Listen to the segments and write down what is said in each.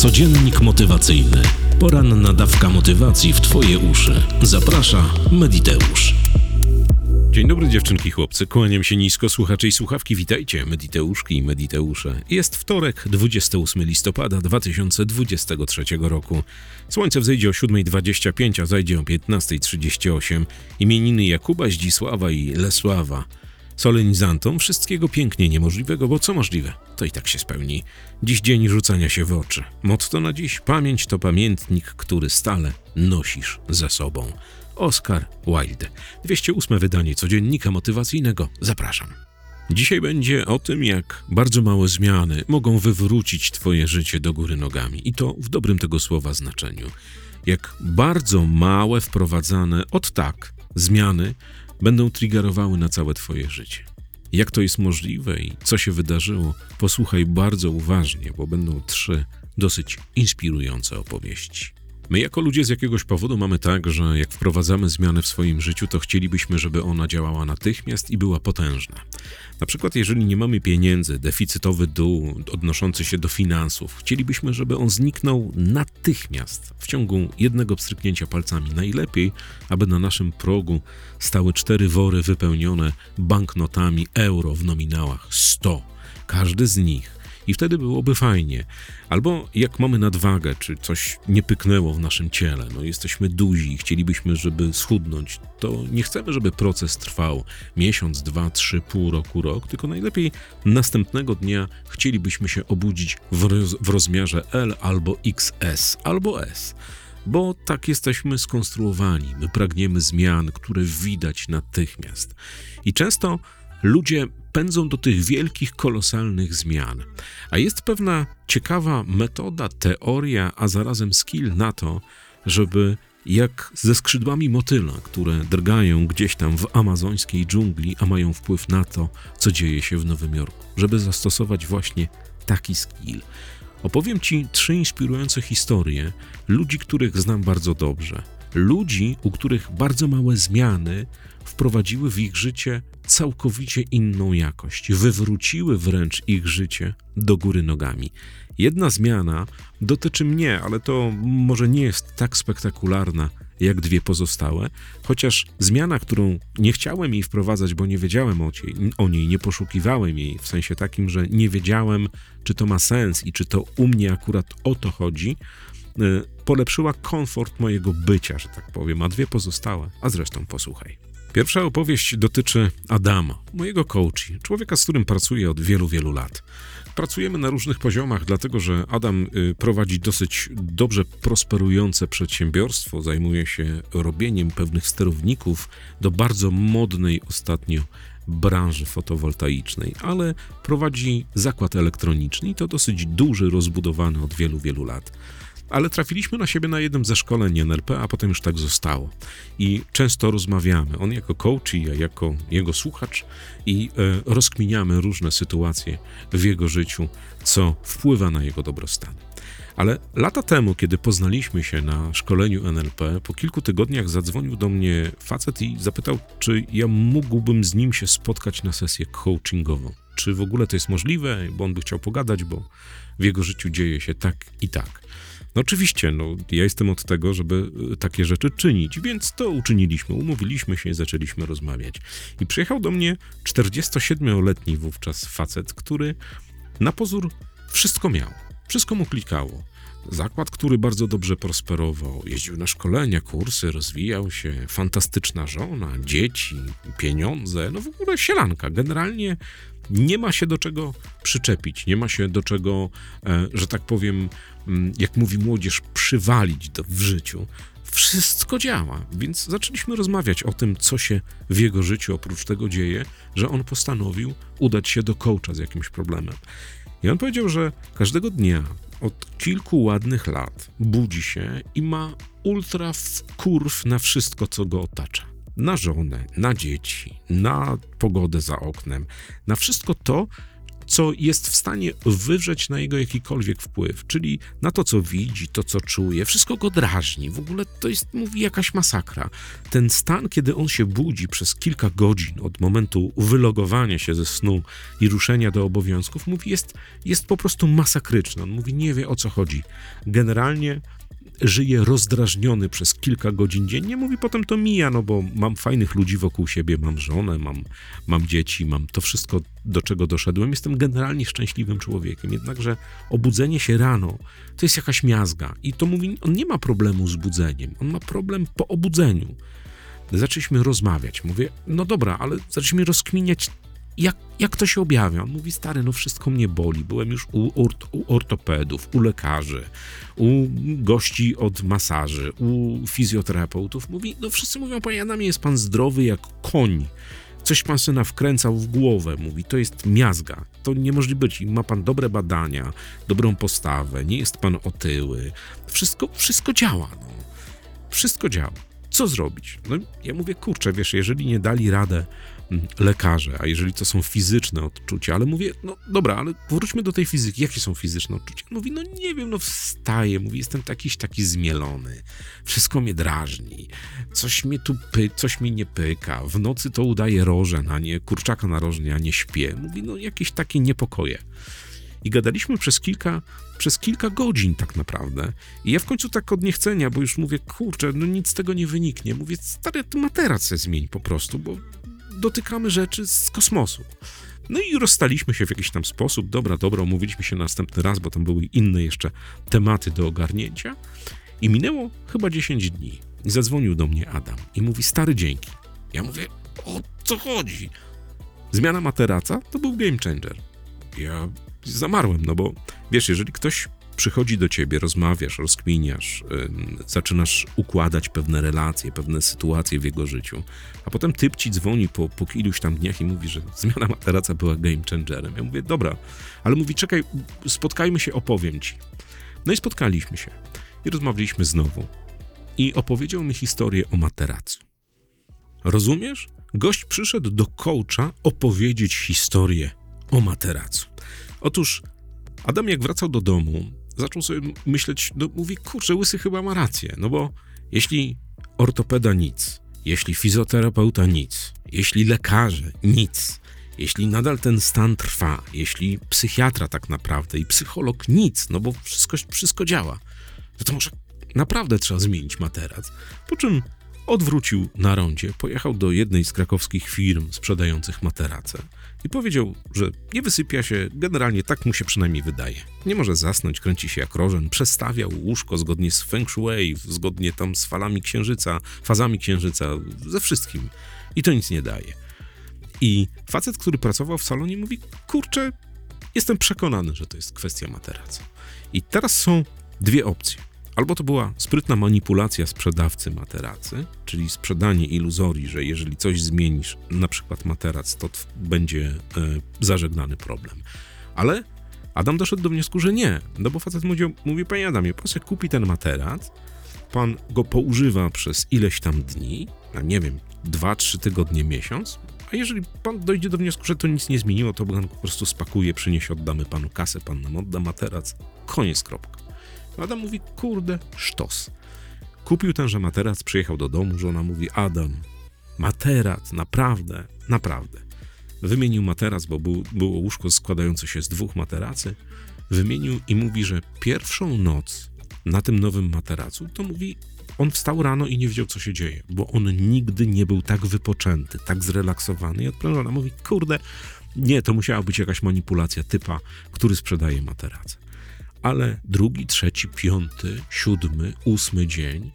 Codziennik motywacyjny. Poranna dawka motywacji w Twoje uszy. Zaprasza Mediteusz. Dzień dobry dziewczynki i chłopcy, kłaniam się nisko, słuchacze i słuchawki, witajcie, Mediteuszki i Mediteusze. Jest wtorek, 28 listopada 2023 roku. Słońce wzejdzie o 7.25, a zajdzie o 15.38. Imieniny Jakuba, Zdzisława i Lesława. Solenizantom wszystkiego pięknie niemożliwego, bo co możliwe, to i tak się spełni. Dziś dzień rzucania się w oczy. Motto na dziś: pamięć to pamiętnik, który stale nosisz ze sobą. Oscar Wilde. 208 wydanie codziennika motywacyjnego. Zapraszam. Dzisiaj będzie o tym, jak bardzo małe zmiany mogą wywrócić Twoje życie do góry nogami. I to w dobrym tego słowa znaczeniu. Jak bardzo małe, wprowadzane od tak zmiany będą triggerowały na całe Twoje życie. Jak to jest możliwe i co się wydarzyło, posłuchaj bardzo uważnie, bo będą trzy dosyć inspirujące opowieści. My, jako ludzie, z jakiegoś powodu mamy tak, że jak wprowadzamy zmianę w swoim życiu, to chcielibyśmy, żeby ona działała natychmiast i była potężna. Na przykład, jeżeli nie mamy pieniędzy, deficytowy dół odnoszący się do finansów, chcielibyśmy, żeby on zniknął natychmiast, w ciągu jednego pstryknięcia palcami. Najlepiej, aby na naszym progu stały cztery wory wypełnione banknotami euro w nominałach 100. Każdy z nich i wtedy byłoby fajnie. Albo jak mamy nadwagę, czy coś nie pyknęło w naszym ciele, no jesteśmy duzi i chcielibyśmy, żeby schudnąć, to nie chcemy, żeby proces trwał miesiąc, dwa, trzy, pół roku, rok, tylko najlepiej następnego dnia chcielibyśmy się obudzić w, roz, w rozmiarze L albo XS albo S bo tak jesteśmy skonstruowani. My pragniemy zmian, które widać natychmiast. I często ludzie pędzą do tych wielkich, kolosalnych zmian. A jest pewna ciekawa metoda, teoria, a zarazem skill na to, żeby jak ze skrzydłami motyla, które drgają gdzieś tam w amazońskiej dżungli, a mają wpływ na to, co dzieje się w Nowym Jorku, żeby zastosować właśnie taki skill. Opowiem Ci trzy inspirujące historie ludzi, których znam bardzo dobrze. Ludzi, u których bardzo małe zmiany wprowadziły w ich życie całkowicie inną jakość, wywróciły wręcz ich życie do góry nogami. Jedna zmiana dotyczy mnie, ale to może nie jest tak spektakularna jak dwie pozostałe, chociaż zmiana, którą nie chciałem jej wprowadzać, bo nie wiedziałem o, niej, o niej, nie poszukiwałem jej, w sensie takim, że nie wiedziałem, czy to ma sens i czy to u mnie akurat o to chodzi, polepszyła komfort mojego bycia, że tak powiem, a dwie pozostałe, a zresztą posłuchaj. Pierwsza opowieść dotyczy Adama, mojego coachi, człowieka, z którym pracuję od wielu, wielu lat. Pracujemy na różnych poziomach, dlatego że Adam y, prowadzi dosyć dobrze prosperujące przedsiębiorstwo, zajmuje się robieniem pewnych sterowników do bardzo modnej ostatnio branży fotowoltaicznej, ale prowadzi zakład elektroniczny i to dosyć duży, rozbudowany od wielu, wielu lat ale trafiliśmy na siebie na jednym ze szkoleń NLP, a potem już tak zostało. I często rozmawiamy, on jako coach i ja jako jego słuchacz i e, rozkminiamy różne sytuacje w jego życiu, co wpływa na jego dobrostan. Ale lata temu, kiedy poznaliśmy się na szkoleniu NLP, po kilku tygodniach zadzwonił do mnie facet i zapytał, czy ja mógłbym z nim się spotkać na sesję coachingową. Czy w ogóle to jest możliwe, bo on by chciał pogadać, bo w jego życiu dzieje się tak i tak. No oczywiście, no, ja jestem od tego, żeby y, takie rzeczy czynić, więc to uczyniliśmy, umówiliśmy się i zaczęliśmy rozmawiać. I przyjechał do mnie 47-letni wówczas facet, który na pozór wszystko miał, wszystko mu klikało. Zakład, który bardzo dobrze prosperował, jeździł na szkolenia, kursy, rozwijał się, fantastyczna żona, dzieci, pieniądze, no w ogóle sielanka. Generalnie nie ma się do czego przyczepić, nie ma się do czego, e, że tak powiem, mm, jak mówi młodzież, przywalić do, w życiu. Wszystko działa, więc zaczęliśmy rozmawiać o tym, co się w jego życiu oprócz tego dzieje, że on postanowił udać się do coacha z jakimś problemem. I on powiedział, że każdego dnia od kilku ładnych lat budzi się i ma ultra kurw na wszystko, co go otacza na żonę, na dzieci, na pogodę za oknem, na wszystko to, co jest w stanie wywrzeć na jego jakikolwiek wpływ, czyli na to, co widzi, to, co czuje, wszystko go drażni. W ogóle to jest, mówi, jakaś masakra. Ten stan, kiedy on się budzi przez kilka godzin od momentu wylogowania się ze snu i ruszenia do obowiązków, mówi, jest, jest po prostu masakryczny. On mówi, nie wie o co chodzi. Generalnie żyje rozdrażniony przez kilka godzin dziennie, mówi potem to mija, no bo mam fajnych ludzi wokół siebie, mam żonę, mam, mam dzieci, mam to wszystko, do czego doszedłem. Jestem generalnie szczęśliwym człowiekiem, jednakże obudzenie się rano to jest jakaś miazga i to mówi, on nie ma problemu z budzeniem, on ma problem po obudzeniu. Zaczęliśmy rozmawiać. Mówię, no dobra, ale zaczęliśmy rozkminiać, jak, jak to się objawia? On mówi, stary, no wszystko mnie boli. Byłem już u, ort, u ortopedów, u lekarzy, u gości od masaży, u fizjoterapeutów. Mówi, no wszyscy mówią, panie Adamie, jest pan zdrowy jak koń. Coś pan syna wkręcał w głowę, mówi, to jest miazga. To nie może być. Ma pan dobre badania, dobrą postawę, nie jest pan otyły. Wszystko, wszystko działa, no. Wszystko działa. Co zrobić? No ja mówię, kurczę, wiesz, jeżeli nie dali radę lekarze, a jeżeli to są fizyczne odczucia, ale mówię, no dobra, ale wróćmy do tej fizyki. Jakie są fizyczne odczucia? Mówi, no nie wiem, no wstaję, mówi, jestem jakiś taki zmielony, wszystko mnie drażni, coś mnie tu py, coś mi nie pyka, w nocy to udaje rożę, a nie kurczaka na rożnie, a nie śpię. Mówi, no jakieś takie niepokoje. I gadaliśmy przez kilka, przez kilka godzin tak naprawdę. I ja w końcu tak od niechcenia, bo już mówię, kurczę, no nic z tego nie wyniknie. Mówię, stary, tu materac zmień po prostu, bo dotykamy rzeczy z kosmosu. No i rozstaliśmy się w jakiś tam sposób. Dobra, dobra, umówiliśmy się następny raz, bo tam były inne jeszcze tematy do ogarnięcia. I minęło chyba 10 dni. I zadzwonił do mnie Adam i mówi: Stary, dzięki. Ja mówię: O co chodzi? Zmiana materaca to był game changer. Ja zamarłem, no bo wiesz, jeżeli ktoś przychodzi do ciebie, rozmawiasz, rozkminiasz, zaczynasz układać pewne relacje, pewne sytuacje w jego życiu, a potem typ ci dzwoni po, po iluś tam dniach i mówi, że zmiana materaca była game changerem. Ja mówię, dobra, ale mówi, czekaj, spotkajmy się, opowiem ci. No i spotkaliśmy się i rozmawialiśmy znowu. I opowiedział mi historię o materacu. Rozumiesz? Gość przyszedł do coacha opowiedzieć historię o materacu. Otóż Adam, jak wracał do domu, zaczął sobie myśleć, no mówi, kurczę, Łysy chyba ma rację, no bo jeśli ortopeda nic, jeśli fizjoterapeuta nic, jeśli lekarze nic, jeśli nadal ten stan trwa, jeśli psychiatra tak naprawdę i psycholog nic, no bo wszystko, wszystko działa, no to może naprawdę trzeba zmienić materac. Po czym odwrócił na rondzie, pojechał do jednej z krakowskich firm sprzedających materace i powiedział, że nie wysypia się, generalnie tak mu się przynajmniej wydaje. Nie może zasnąć, kręci się jak rożen, przestawiał łóżko zgodnie z feng shui, zgodnie tam z falami księżyca, fazami księżyca, ze wszystkim. I to nic nie daje. I facet, który pracował w salonie mówi, kurczę, jestem przekonany, że to jest kwestia materaca. I teraz są dwie opcje. Albo to była sprytna manipulacja sprzedawcy materacy, czyli sprzedanie iluzorii, że jeżeli coś zmienisz, na przykład materac, to będzie e, zażegnany problem. Ale Adam doszedł do wniosku, że nie, no bo facet mówi, mówi panie Adamie, pan sobie kupi ten materac, pan go poużywa przez ileś tam dni, a nie wiem, 2-3 tygodnie, miesiąc, a jeżeli pan dojdzie do wniosku, że to nic nie zmieniło, to pan po prostu spakuje, przyniesie, oddamy panu kasę, pan nam odda materac, koniec, kropka. Adam mówi, kurde, sztos. Kupił tenże materac, przyjechał do domu, żona mówi, Adam, materac, naprawdę, naprawdę. Wymienił materac, bo był, było łóżko składające się z dwóch materacy. Wymienił i mówi, że pierwszą noc na tym nowym materacu, to mówi, on wstał rano i nie wiedział, co się dzieje, bo on nigdy nie był tak wypoczęty, tak zrelaksowany. I odprężona mówi, kurde, nie, to musiała być jakaś manipulacja typa, który sprzedaje materace ale drugi, trzeci, piąty, siódmy, ósmy dzień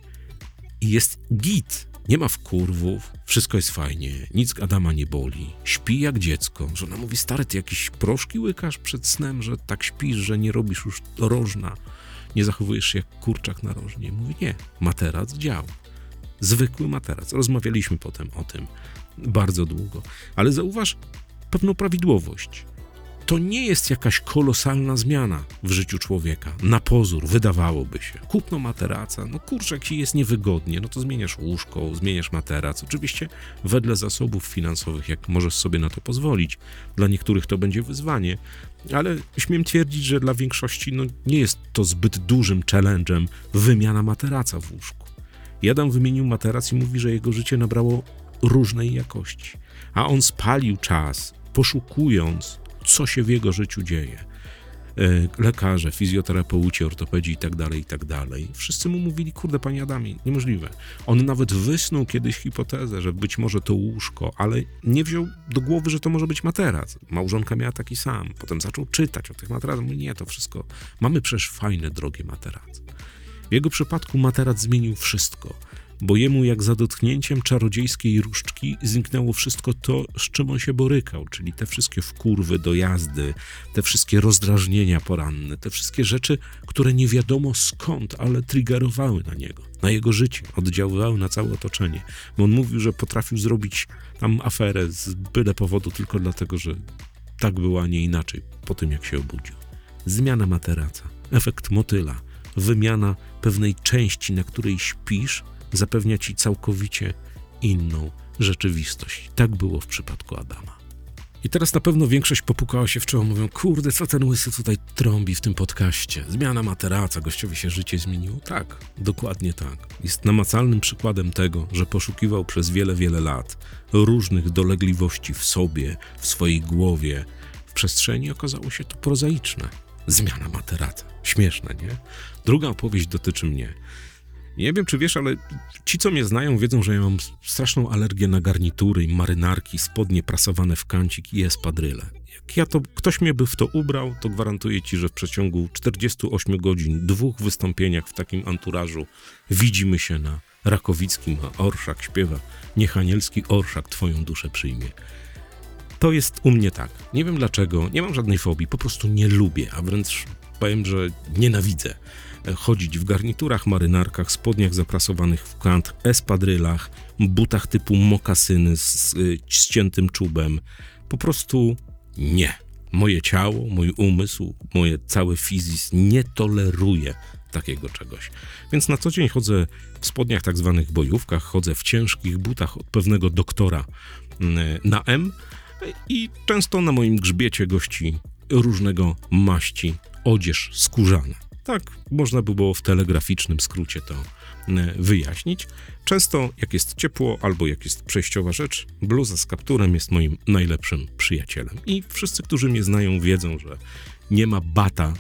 i jest git. Nie ma wkurwów, wszystko jest fajnie, nic Adama nie boli, śpi jak dziecko. Żona mówi, stary, ty jakieś proszki łykasz przed snem, że tak śpisz, że nie robisz już rożna, nie zachowujesz się jak kurczak na rożnie. Mówi, nie, materac działa. Zwykły materac. Rozmawialiśmy potem o tym bardzo długo. Ale zauważ pewną prawidłowość to nie jest jakaś kolosalna zmiana w życiu człowieka. Na pozór, wydawałoby się. Kupno materaca, no kurczę, jak ci jest niewygodnie, no to zmieniasz łóżko, zmieniasz materac. Oczywiście wedle zasobów finansowych, jak możesz sobie na to pozwolić. Dla niektórych to będzie wyzwanie, ale śmiem twierdzić, że dla większości no, nie jest to zbyt dużym challenge'em wymiana materaca w łóżku. Jeden wymienił materac i mówi, że jego życie nabrało różnej jakości, a on spalił czas, poszukując, co się w jego życiu dzieje. E, lekarze, fizjoterapeuci, ortopedzi i tak dalej, i tak dalej. Wszyscy mu mówili, kurde, panie Adamie, niemożliwe. On nawet wysnuł kiedyś hipotezę, że być może to łóżko, ale nie wziął do głowy, że to może być materac. Małżonka miała taki sam. Potem zaczął czytać o tych materacach. Mówi, nie, to wszystko. Mamy przecież fajne, drogie materace. W jego przypadku materac zmienił wszystko bo jemu jak za dotknięciem czarodziejskiej różdżki zniknęło wszystko to, z czym on się borykał, czyli te wszystkie wkurwy do jazdy, te wszystkie rozdrażnienia poranne, te wszystkie rzeczy, które nie wiadomo skąd, ale triggerowały na niego, na jego życie, oddziaływały na całe otoczenie. Bo on mówił, że potrafił zrobić tam aferę z byle powodu tylko dlatego, że tak było, a nie inaczej po tym, jak się obudził. Zmiana materaca, efekt motyla, wymiana pewnej części, na której śpisz, zapewnia ci całkowicie inną rzeczywistość. Tak było w przypadku Adama. I teraz na pewno większość popukała się w czoło, mówią, kurde, co ten łysy tutaj trąbi w tym podcaście? Zmiana materaca, gościowi się życie zmieniło? Tak, dokładnie tak. Jest namacalnym przykładem tego, że poszukiwał przez wiele, wiele lat różnych dolegliwości w sobie, w swojej głowie, w przestrzeni okazało się to prozaiczne. Zmiana materaca. Śmieszne, nie? Druga opowieść dotyczy mnie. Nie wiem, czy wiesz, ale ci, co mnie znają, wiedzą, że ja mam straszną alergię na garnitury marynarki, spodnie prasowane w kancik i espadryle. Jak ja to, ktoś mnie by w to ubrał, to gwarantuję ci, że w przeciągu 48 godzin, dwóch wystąpieniach w takim anturażu widzimy się na Rakowickim, a Orszak śpiewa Niechanielski Orszak twoją duszę przyjmie. To jest u mnie tak. Nie wiem dlaczego, nie mam żadnej fobii, po prostu nie lubię, a wręcz powiem, że nienawidzę chodzić w garniturach, marynarkach, spodniach zaprasowanych w kant, espadrylach, butach typu mokasyny z ściętym czubem. Po prostu nie. Moje ciało, mój umysł, moje całe fizis nie toleruje takiego czegoś. Więc na co dzień chodzę w spodniach tak zwanych bojówkach, chodzę w ciężkich butach od pewnego doktora mm, na M i często na moim grzbiecie gości różnego maści odzież skórzana. Tak można by było w telegraficznym skrócie to e, wyjaśnić. Często, jak jest ciepło albo jak jest przejściowa rzecz, bluza z kapturem jest moim najlepszym przyjacielem. I wszyscy, którzy mnie znają, wiedzą, że nie ma bata,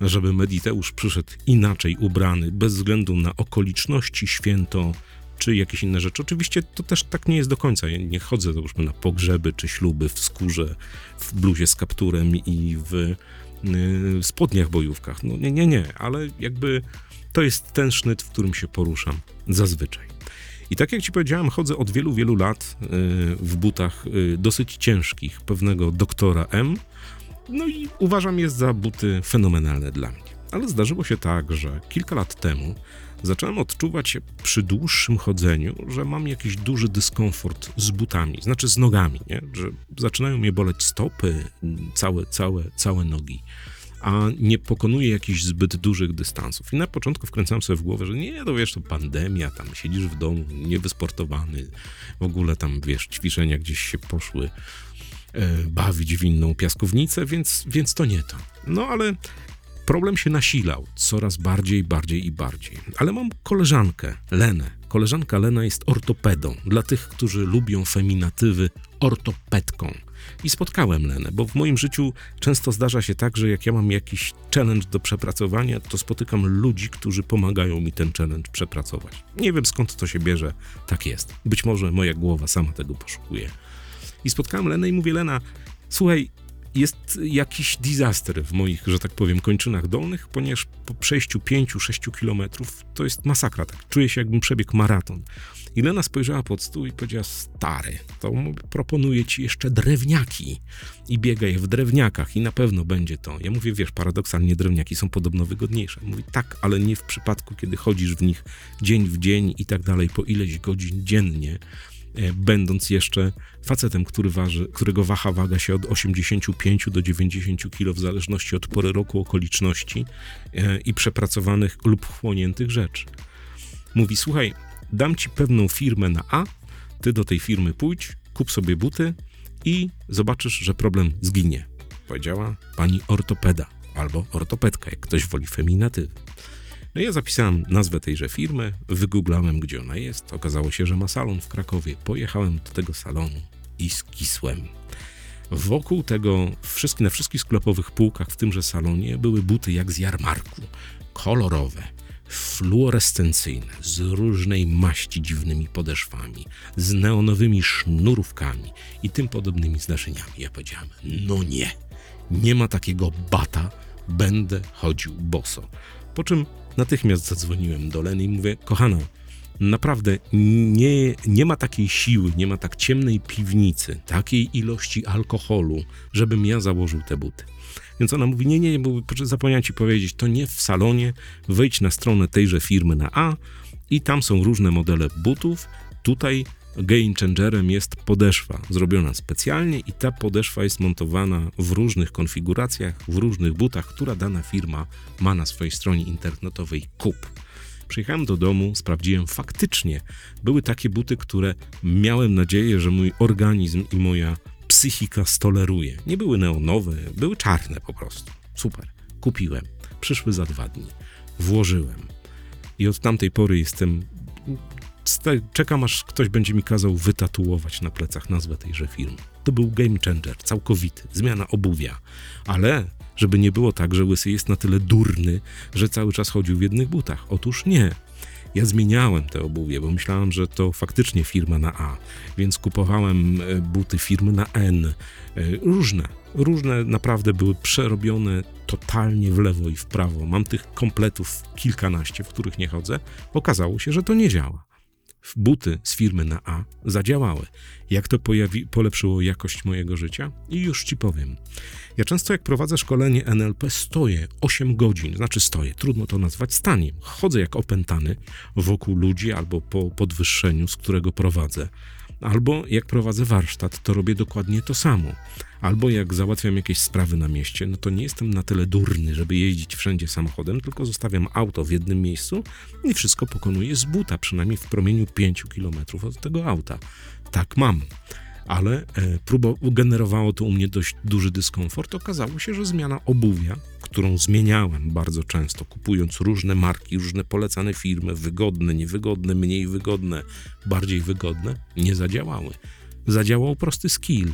żeby Mediteusz przyszedł inaczej ubrany, bez względu na okoliczności, święto czy jakieś inne rzeczy. Oczywiście to też tak nie jest do końca. Ja nie chodzę, załóżmy, na pogrzeby czy śluby w skórze, w bluzie z kapturem i w spodniach bojówkach. No nie, nie, nie, ale jakby to jest ten sznyt, w którym się poruszam zazwyczaj. I tak jak ci powiedziałem, chodzę od wielu, wielu lat y, w butach y, dosyć ciężkich pewnego doktora M. No i uważam je za buty fenomenalne dla mnie. Ale zdarzyło się tak, że kilka lat temu zacząłem odczuwać przy dłuższym chodzeniu, że mam jakiś duży dyskomfort z butami, znaczy z nogami, nie? że zaczynają mnie boleć stopy, całe, całe, całe nogi a nie pokonuje jakichś zbyt dużych dystansów. I na początku wkręcałem sobie w głowę, że nie, to wiesz, to pandemia, tam siedzisz w domu, niewysportowany, w ogóle tam, wiesz, ćwiczenia gdzieś się poszły e, bawić w inną piaskownicę, więc, więc to nie to. No ale Problem się nasilał coraz bardziej, bardziej i bardziej. Ale mam koleżankę, Lenę. Koleżanka Lena jest ortopedą. Dla tych, którzy lubią feminatywy, ortopedką. I spotkałem Lenę, bo w moim życiu często zdarza się tak, że jak ja mam jakiś challenge do przepracowania, to spotykam ludzi, którzy pomagają mi ten challenge przepracować. Nie wiem skąd to się bierze, tak jest. Być może moja głowa sama tego poszukuje. I spotkałem Lenę i mówię, Lena, słuchaj, jest jakiś disaster w moich, że tak powiem, kończynach dolnych, ponieważ po przejściu 5-6 kilometrów to jest masakra. Tak czuję się, jakbym przebiegł maraton. I Lena spojrzała pod stół i powiedziała: Stary, to proponuję ci jeszcze drewniaki i biegaj w drewniakach, i na pewno będzie to. Ja mówię: Wiesz, paradoksalnie drewniaki są podobno wygodniejsze. Mówi: Tak, ale nie w przypadku, kiedy chodzisz w nich dzień w dzień i tak dalej, po ileś godzin dziennie będąc jeszcze facetem, który waży, którego waha waga się od 85 do 90 kg w zależności od pory roku, okoliczności e, i przepracowanych lub chłoniętych rzeczy. Mówi, słuchaj, dam ci pewną firmę na A, ty do tej firmy pójdź, kup sobie buty i zobaczysz, że problem zginie. Powiedziała pani ortopeda albo ortopedka, jak ktoś woli feminatywy. No ja zapisałem nazwę tejże firmy, wygooglałem, gdzie ona jest. Okazało się, że ma salon w Krakowie. Pojechałem do tego salonu i skisłem. Wokół tego, na wszystkich sklepowych półkach w tymże salonie były buty jak z jarmarku. Kolorowe, fluorescencyjne, z różnej maści dziwnymi podeszwami, z neonowymi sznurówkami i tym podobnymi zdarzeniami. Ja powiedziałem, no nie, nie ma takiego bata, będę chodził boso. Po czym natychmiast zadzwoniłem do Leny i mówię, kochana, naprawdę nie, nie ma takiej siły, nie ma tak ciemnej piwnicy, takiej ilości alkoholu, żebym ja założył te buty. Więc ona mówi, nie, nie, nie, bo zapomniałem ci powiedzieć, to nie w salonie, wejdź na stronę tejże firmy na A i tam są różne modele butów, tutaj game changerem jest podeszwa, zrobiona specjalnie i ta podeszwa jest montowana w różnych konfiguracjach, w różnych butach, która dana firma ma na swojej stronie internetowej kup. Przyjechałem do domu, sprawdziłem, faktycznie były takie buty, które miałem nadzieję, że mój organizm i moja psychika stoleruje. Nie były neonowe, były czarne po prostu. Super. Kupiłem. Przyszły za dwa dni. Włożyłem. I od tamtej pory jestem czekam aż ktoś będzie mi kazał wytatuować na plecach nazwę tejże firmy. To był game changer, całkowity, zmiana obuwia. Ale żeby nie było tak, że Łysy jest na tyle durny, że cały czas chodził w jednych butach. Otóż nie. Ja zmieniałem te obuwie, bo myślałem, że to faktycznie firma na A, więc kupowałem e, buty firmy na N. E, różne, różne naprawdę były przerobione totalnie w lewo i w prawo. Mam tych kompletów kilkanaście, w których nie chodzę. Okazało się, że to nie działa buty z firmy na A zadziałały. Jak to pojawi, polepszyło jakość mojego życia? I już ci powiem. Ja często jak prowadzę szkolenie NLP stoję 8 godzin, znaczy stoję, trudno to nazwać staniem. Chodzę jak opętany wokół ludzi albo po podwyższeniu, z którego prowadzę. Albo jak prowadzę warsztat, to robię dokładnie to samo. Albo jak załatwiam jakieś sprawy na mieście, no to nie jestem na tyle durny, żeby jeździć wszędzie samochodem, tylko zostawiam auto w jednym miejscu i wszystko pokonuję z buta, przynajmniej w promieniu 5 km od tego auta. Tak mam ale e, próba generowało to u mnie dość duży dyskomfort. Okazało się, że zmiana obuwia, którą zmieniałem bardzo często, kupując różne marki, różne polecane firmy, wygodne, niewygodne, mniej wygodne, bardziej wygodne, nie zadziałały. Zadziałał prosty skill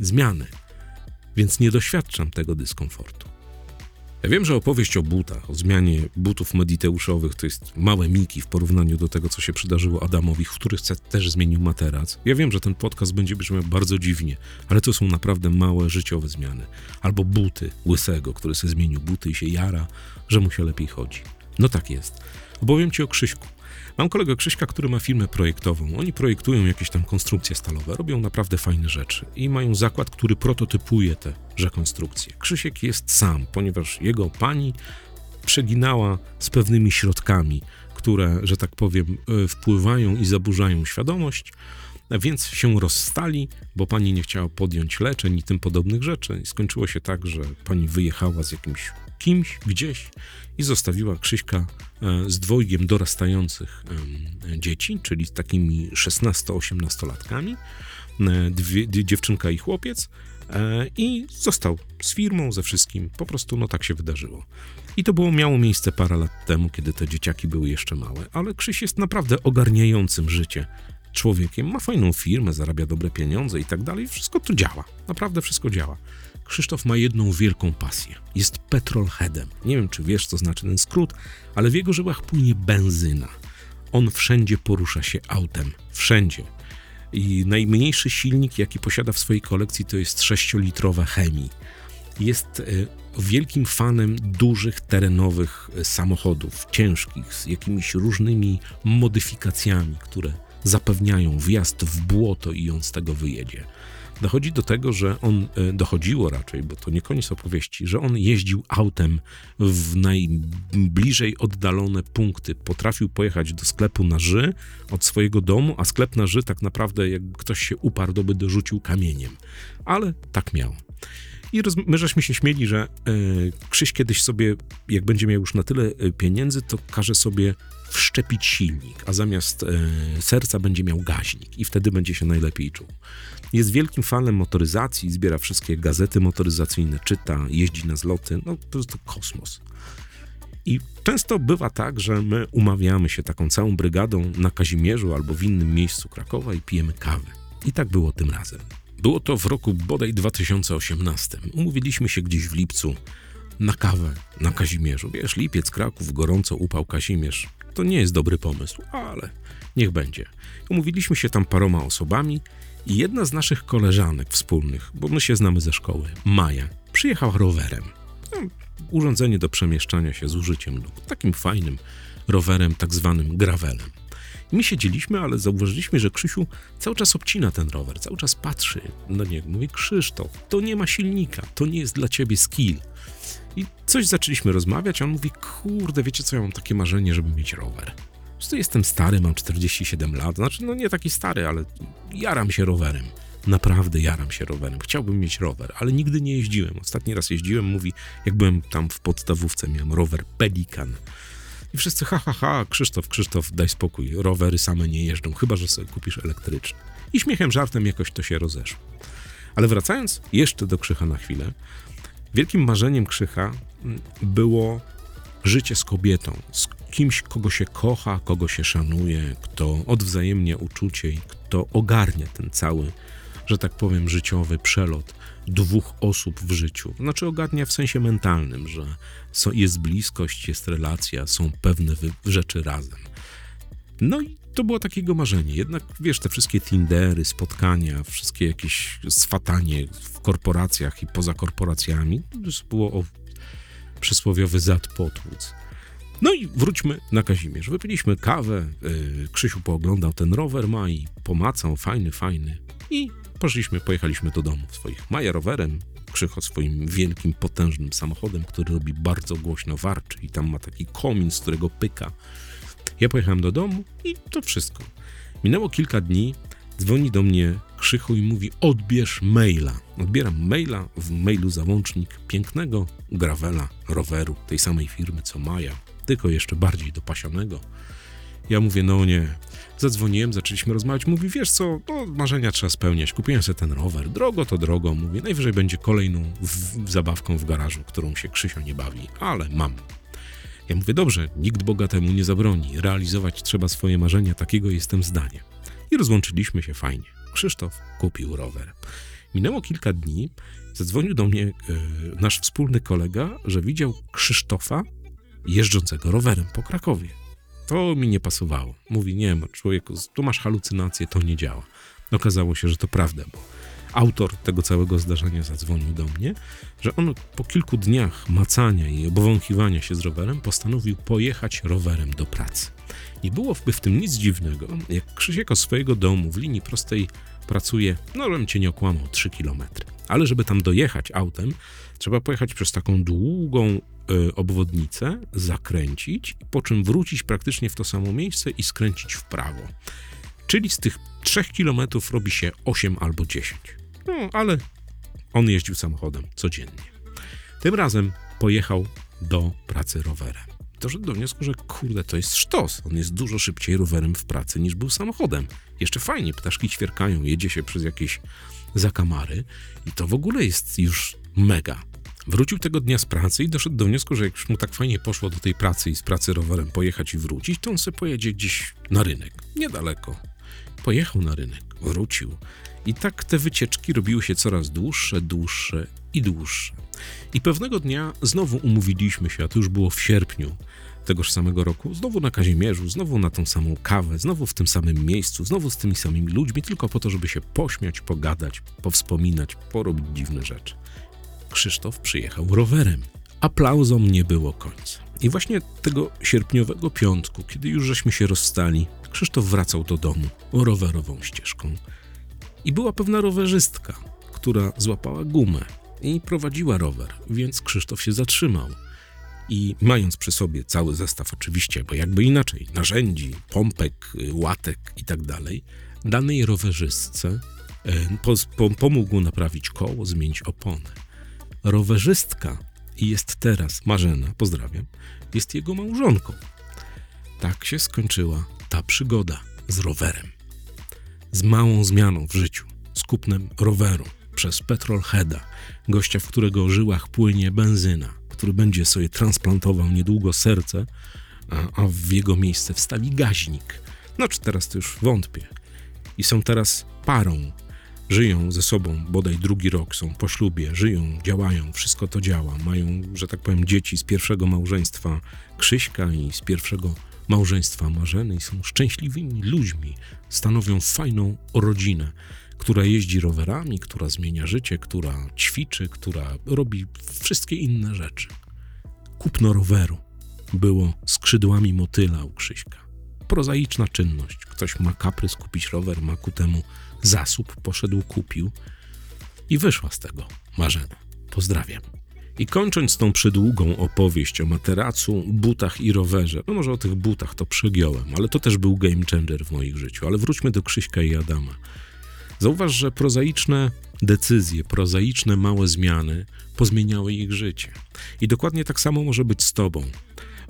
zmiany, więc nie doświadczam tego dyskomfortu. Ja wiem, że opowieść o butach, o zmianie butów mediteuszowych to jest małe miki w porównaniu do tego, co się przydarzyło Adamowi, w których też zmienił materac. Ja wiem, że ten podcast będzie brzmiał bardzo dziwnie, ale to są naprawdę małe życiowe zmiany. Albo buty łysego, który sobie zmienił buty i się jara, że mu się lepiej chodzi. No tak jest. Opowiem ci o Krzyśku. Mam kolegę Krzyśka, który ma firmę projektową. Oni projektują jakieś tam konstrukcje stalowe, robią naprawdę fajne rzeczy i mają zakład, który prototypuje te rekonstrukcje. Krzysiek jest sam, ponieważ jego pani przeginała z pewnymi środkami, które, że tak powiem, e, wpływają i zaburzają świadomość, więc się rozstali, bo pani nie chciała podjąć leczeń i tym podobnych rzeczy. I skończyło się tak, że pani wyjechała z jakimś kimś gdzieś i zostawiła Krzyśka e, z dwojgiem dorastających dzieci, czyli z takimi 16-18-latkami, e, dziewczynka i chłopiec, e, i został z firmą, ze wszystkim. Po prostu no tak się wydarzyło. I to było miało miejsce parę lat temu, kiedy te dzieciaki były jeszcze małe, ale Krzyś jest naprawdę ogarniającym życie człowiekiem, ma fajną firmę, zarabia dobre pieniądze i tak dalej. Wszystko to działa. Naprawdę wszystko działa. Krzysztof ma jedną wielką pasję. Jest petrolheadem. Nie wiem, czy wiesz, co znaczy ten skrót, ale w jego żyłach płynie benzyna. On wszędzie porusza się autem. Wszędzie. I najmniejszy silnik, jaki posiada w swojej kolekcji, to jest 6-litrowa chemii. Jest e, wielkim fanem dużych terenowych e, samochodów, ciężkich, z jakimiś różnymi modyfikacjami, które zapewniają wjazd w błoto i on z tego wyjedzie. dochodzi do tego, że on, e, dochodziło raczej, bo to nie koniec opowieści, że on jeździł autem w najbliżej oddalone punkty. Potrafił pojechać do sklepu na Ży od swojego domu, a sklep na Ży tak naprawdę, jakby ktoś się uparł, to by dorzucił kamieniem. Ale tak miał. I roz, my żeśmy się śmieli, że e, Krzyś kiedyś sobie, jak będzie miał już na tyle e, pieniędzy, to każe sobie wszczepić silnik, a zamiast e, serca będzie miał gaźnik i wtedy będzie się najlepiej czuł. Jest wielkim fanem motoryzacji, zbiera wszystkie gazety motoryzacyjne, czyta, jeździ na zloty, no po prostu kosmos. I często bywa tak, że my umawiamy się taką całą brygadą na Kazimierzu albo w innym miejscu Krakowa i pijemy kawę. I tak było tym razem. Było to w roku bodaj 2018. Umówiliśmy się gdzieś w lipcu na kawę na Kazimierzu. Wiesz, lipiec, Kraków, gorąco upał Kazimierz. To nie jest dobry pomysł, ale niech będzie. Umówiliśmy się tam paroma osobami i jedna z naszych koleżanek wspólnych, bo my się znamy ze szkoły, Maja, przyjechała rowerem. No, urządzenie do przemieszczania się z użyciem nóg. Takim fajnym rowerem, tak zwanym gravelem. My siedzieliśmy, ale zauważyliśmy, że Krzysiu cały czas obcina ten rower, cały czas patrzy na niego. Mówi, Krzysztof, to nie ma silnika, to nie jest dla ciebie skill. I coś zaczęliśmy rozmawiać, a on mówi, kurde, wiecie co, ja mam takie marzenie, żeby mieć rower. Zresztą jestem stary, mam 47 lat, znaczy no nie taki stary, ale jaram się rowerem. Naprawdę jaram się rowerem. Chciałbym mieć rower, ale nigdy nie jeździłem. Ostatni raz jeździłem, mówi, jak byłem tam w podstawówce, miałem rower Pelikan. I wszyscy, ha, ha, ha, Krzysztof, Krzysztof, daj spokój, rowery same nie jeżdżą, chyba, że sobie kupisz elektryczny. I śmiechem, żartem jakoś to się rozeszło. Ale wracając jeszcze do Krzycha na chwilę, wielkim marzeniem Krzycha mm, było życie z kobietą, z kimś, kogo się kocha, kogo się szanuje, kto odwzajemnia uczucie i kto ogarnia ten cały, że tak powiem, życiowy przelot dwóch osób w życiu. Znaczy ogarnia w sensie mentalnym, że jest bliskość, jest relacja, są pewne rzeczy razem. No i to było takiego marzenie. Jednak, wiesz, te wszystkie Tindery, spotkania, wszystkie jakieś swatanie w korporacjach i poza korporacjami, to było o przysłowiowy zad potłuc. No i wróćmy na Kazimierz. Wypiliśmy kawę, yy, Krzysiu pooglądał ten rower ma i pomacał, fajny, fajny. I poszliśmy, pojechaliśmy do domu swoich. Maja rowerem, Krzycho swoim wielkim, potężnym samochodem, który robi bardzo głośno warczy i tam ma taki komin, z którego pyka. Ja pojechałem do domu i to wszystko. Minęło kilka dni, dzwoni do mnie Krzychu i mówi odbierz maila. Odbieram maila, w mailu załącznik pięknego gravela, roweru, tej samej firmy co Maja, tylko jeszcze bardziej dopasionego. Ja mówię, no nie. Zadzwoniłem, zaczęliśmy rozmawiać. Mówi, wiesz co, no, marzenia trzeba spełniać. Kupiłem sobie ten rower. Drogo to drogo. Mówi, najwyżej będzie kolejną w, zabawką w garażu, którą się Krzysio nie bawi, ale mam. Ja mówię, dobrze, nikt bogatemu nie zabroni. Realizować trzeba swoje marzenia, takiego jestem zdania. I rozłączyliśmy się fajnie. Krzysztof kupił rower. Minęło kilka dni, zadzwonił do mnie e, nasz wspólny kolega, że widział Krzysztofa jeżdżącego rowerem po Krakowie. To mi nie pasowało. Mówi, nie, człowieku, tu masz halucynację, to nie działa. Okazało się, że to prawda, bo autor tego całego zdarzenia zadzwonił do mnie, że on po kilku dniach macania i obwąchiwania się z rowerem postanowił pojechać rowerem do pracy. Nie byłoby w tym nic dziwnego, jak Krzysiek o swojego domu w linii prostej pracuje, no żebym cię nie okłamał, 3 kilometry. Ale żeby tam dojechać autem, trzeba pojechać przez taką długą y, obwodnicę, zakręcić, po czym wrócić praktycznie w to samo miejsce i skręcić w prawo. Czyli z tych 3 kilometrów robi się 8 albo 10. No, ale on jeździł samochodem codziennie. Tym razem pojechał do pracy rowerem. Doszedł do wniosku, że kurde, to jest sztos. On jest dużo szybciej rowerem w pracy niż był samochodem. Jeszcze fajnie, ptaszki ćwierkają, jedzie się przez jakieś zakamary i to w ogóle jest już mega. Wrócił tego dnia z pracy i doszedł do wniosku, że jak już mu tak fajnie poszło do tej pracy i z pracy rowerem pojechać i wrócić, to on sobie pojedzie gdzieś na rynek, niedaleko. Pojechał na rynek, wrócił. I tak te wycieczki robiły się coraz dłuższe, dłuższe i dłuższe. I pewnego dnia znowu umówiliśmy się, a to już było w sierpniu tegoż samego roku, znowu na Kazimierzu, znowu na tą samą kawę, znowu w tym samym miejscu, znowu z tymi samymi ludźmi, tylko po to, żeby się pośmiać, pogadać, powspominać, porobić dziwne rzeczy. Krzysztof przyjechał rowerem. Aplauzom nie było końca. I właśnie tego sierpniowego piątku, kiedy już żeśmy się rozstali, Krzysztof wracał do domu rowerową ścieżką. I była pewna rowerzystka, która złapała gumę i prowadziła rower, więc Krzysztof się zatrzymał. I mając przy sobie cały zestaw, oczywiście, bo jakby inaczej, narzędzi, pompek, łatek i tak dalej, danej rowerzystce e, pomógł naprawić koło, zmienić opony. Rowerzystka jest teraz, Marzena, pozdrawiam, jest jego małżonką. Tak się skończyła ta przygoda z rowerem. Z małą zmianą w życiu, z kupnem roweru przez Petrolheada, gościa, w którego żyłach płynie benzyna, który będzie sobie transplantował niedługo serce, a, a w jego miejsce wstawi gaźnik. No czy teraz to już wątpię. I są teraz parą. Żyją ze sobą bodaj drugi rok, są po ślubie, żyją, działają, wszystko to działa. Mają, że tak powiem, dzieci z pierwszego małżeństwa Krzyśka i z pierwszego małżeństwa Marzeny są szczęśliwymi ludźmi. Stanowią fajną rodzinę która jeździ rowerami, która zmienia życie, która ćwiczy, która robi wszystkie inne rzeczy. Kupno roweru było skrzydłami motyla u Krzyśka. Prozaiczna czynność. Ktoś ma kaprys kupić rower, ma ku temu zasób, poszedł, kupił i wyszła z tego marzena. Pozdrawiam. I kończąc tą przydługą opowieść o materacu, butach i rowerze, no może o tych butach to przegiąłem, ale to też był game changer w moim życiu. Ale wróćmy do Krzyśka i Adama. Zauważ, że prozaiczne decyzje, prozaiczne małe zmiany pozmieniały ich życie. I dokładnie tak samo może być z Tobą,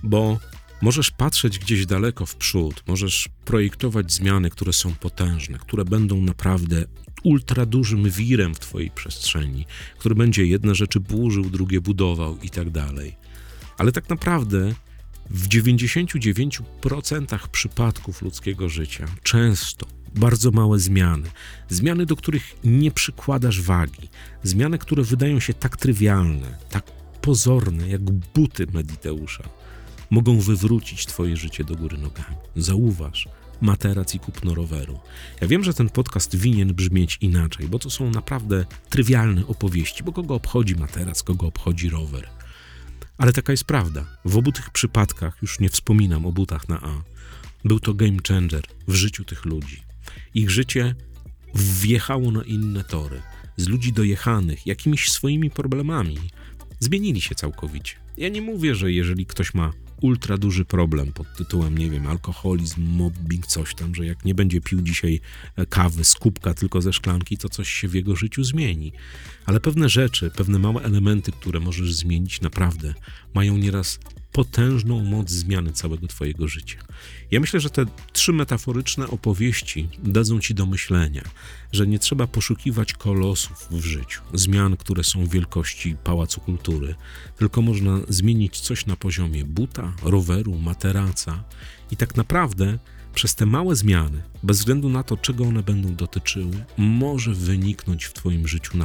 bo możesz patrzeć gdzieś daleko w przód, możesz projektować zmiany, które są potężne, które będą naprawdę ultra dużym wirem w Twojej przestrzeni, który będzie jedne rzeczy burzył, drugie budował i tak dalej. Ale tak naprawdę w 99% przypadków ludzkiego życia często bardzo małe zmiany, zmiany, do których nie przykładasz wagi, zmiany, które wydają się tak trywialne, tak pozorne, jak buty Mediteusza, mogą wywrócić Twoje życie do góry nogami. Zauważ, materac i kupno roweru. Ja wiem, że ten podcast winien brzmieć inaczej, bo to są naprawdę trywialne opowieści, bo kogo obchodzi materac, kogo obchodzi rower. Ale taka jest prawda. W obu tych przypadkach, już nie wspominam o butach na A, był to game changer w życiu tych ludzi. Ich życie wjechało na inne tory. Z ludzi dojechanych jakimiś swoimi problemami zmienili się całkowicie. Ja nie mówię, że jeżeli ktoś ma ultra duży problem pod tytułem, nie wiem, alkoholizm, mobbing, coś tam, że jak nie będzie pił dzisiaj e, kawy z kubka, tylko ze szklanki, to coś się w jego życiu zmieni. Ale pewne rzeczy, pewne małe elementy, które możesz zmienić naprawdę, mają nieraz potężną moc zmiany całego Twojego życia. Ja myślę, że te trzy metaforyczne opowieści dadzą Ci do myślenia, że nie trzeba poszukiwać kolosów w życiu, zmian, które są wielkości pałacu kultury, tylko można zmienić coś na poziomie buta, roweru, materaca i tak naprawdę przez te małe zmiany, bez względu na to, czego one będą dotyczyły, może wyniknąć w Twoim życiu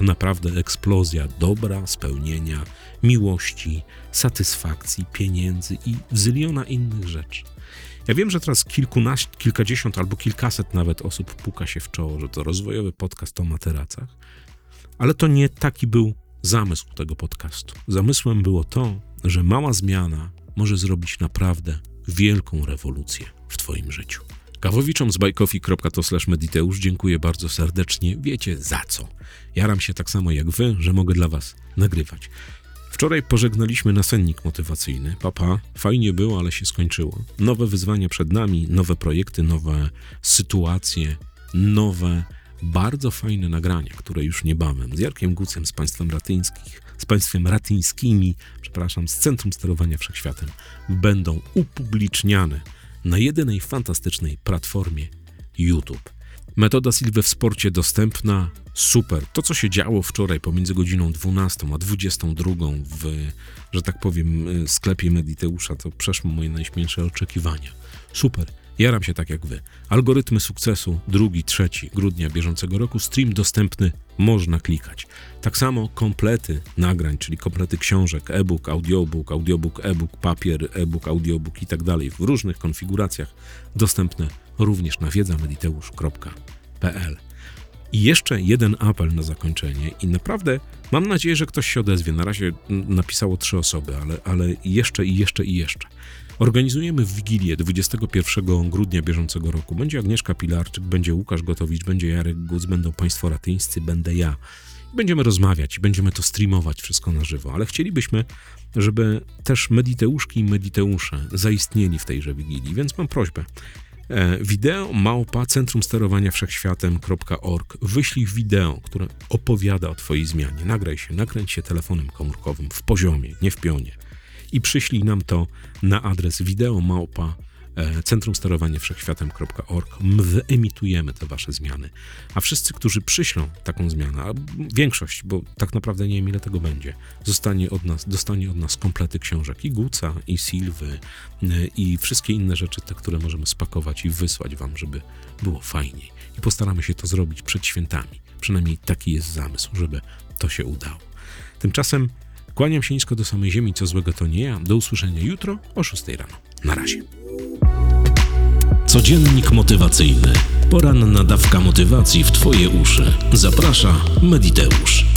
naprawdę eksplozja dobra, spełnienia, miłości, satysfakcji, pieniędzy i zyliona innych rzeczy. Ja wiem, że teraz kilkunaście, kilkadziesiąt albo kilkaset nawet osób puka się w czoło, że to rozwojowy podcast o materacach, ale to nie taki był zamysł tego podcastu. Zamysłem było to, że mała zmiana może zrobić naprawdę wielką rewolucję w Twoim życiu. Kawowiczom z bajkofi.to/mediteusz dziękuję bardzo serdecznie. Wiecie za co. Jaram się tak samo jak Wy, że mogę dla Was nagrywać. Wczoraj pożegnaliśmy nasennik motywacyjny. Papa, fajnie było, ale się skończyło. Nowe wyzwania przed nami, nowe projekty, nowe sytuacje, nowe, bardzo fajne nagrania, które już niebawem z Jarkiem Gucem, z państwem ratyńskich, z państwem ratyńskimi, przepraszam, z Centrum Sterowania Wszechświatem będą upubliczniane na jedynej fantastycznej platformie YouTube. Metoda Silwy w sporcie dostępna, super. To, co się działo wczoraj pomiędzy godziną 12 a 22 w, że tak powiem, sklepie Mediteusza, to przeszło moje najśmielsze oczekiwania. Super. Jaram się tak jak wy. Algorytmy sukcesu 2-3 grudnia bieżącego roku. Stream dostępny, można klikać. Tak samo komplety nagrań, czyli komplety książek, e-book, audiobook, audiobook, e-book, papier, e-book, audiobook i tak dalej w różnych konfiguracjach dostępne również na wiedzamediteusz.pl. I jeszcze jeden apel na zakończenie i naprawdę mam nadzieję, że ktoś się odezwie. Na razie napisało trzy osoby, ale, ale jeszcze i jeszcze i jeszcze. Organizujemy Wigilię 21 grudnia bieżącego roku. Będzie Agnieszka Pilarczyk, będzie Łukasz Gotowicz, będzie Jarek Guc, będą Państwo Ratyńscy, będę ja. Będziemy rozmawiać będziemy to streamować wszystko na żywo, ale chcielibyśmy, żeby też mediteuszki i mediteusze zaistnieli w tejże Wigilii, więc mam prośbę. E, Wideo małpa centrum sterowania wszechświatem.org. Wyślij wideo, które opowiada o Twojej zmianie. Nagraj się, nakręć się telefonem komórkowym w poziomie, nie w pionie. I przyślij nam to na adres wideo małpa e, centrum sterowania wszechświatem.org. My wyemitujemy te Wasze zmiany. A wszyscy, którzy przyślą taką zmianę, a większość, bo tak naprawdę nie wiem ile tego będzie, zostanie od nas, dostanie od nas komplety książek i Guca, i Silwy, e, i wszystkie inne rzeczy, te, które możemy spakować i wysłać Wam, żeby było fajniej. I postaramy się to zrobić przed świętami. Przynajmniej taki jest zamysł, żeby to się udało. Tymczasem kłaniam się nisko do samej ziemi, co złego to nie ja. Do usłyszenia jutro o 6 rano. Na razie. Codziennik motywacyjny. Poranna dawka motywacji w Twoje uszy. Zaprasza Mediteusz.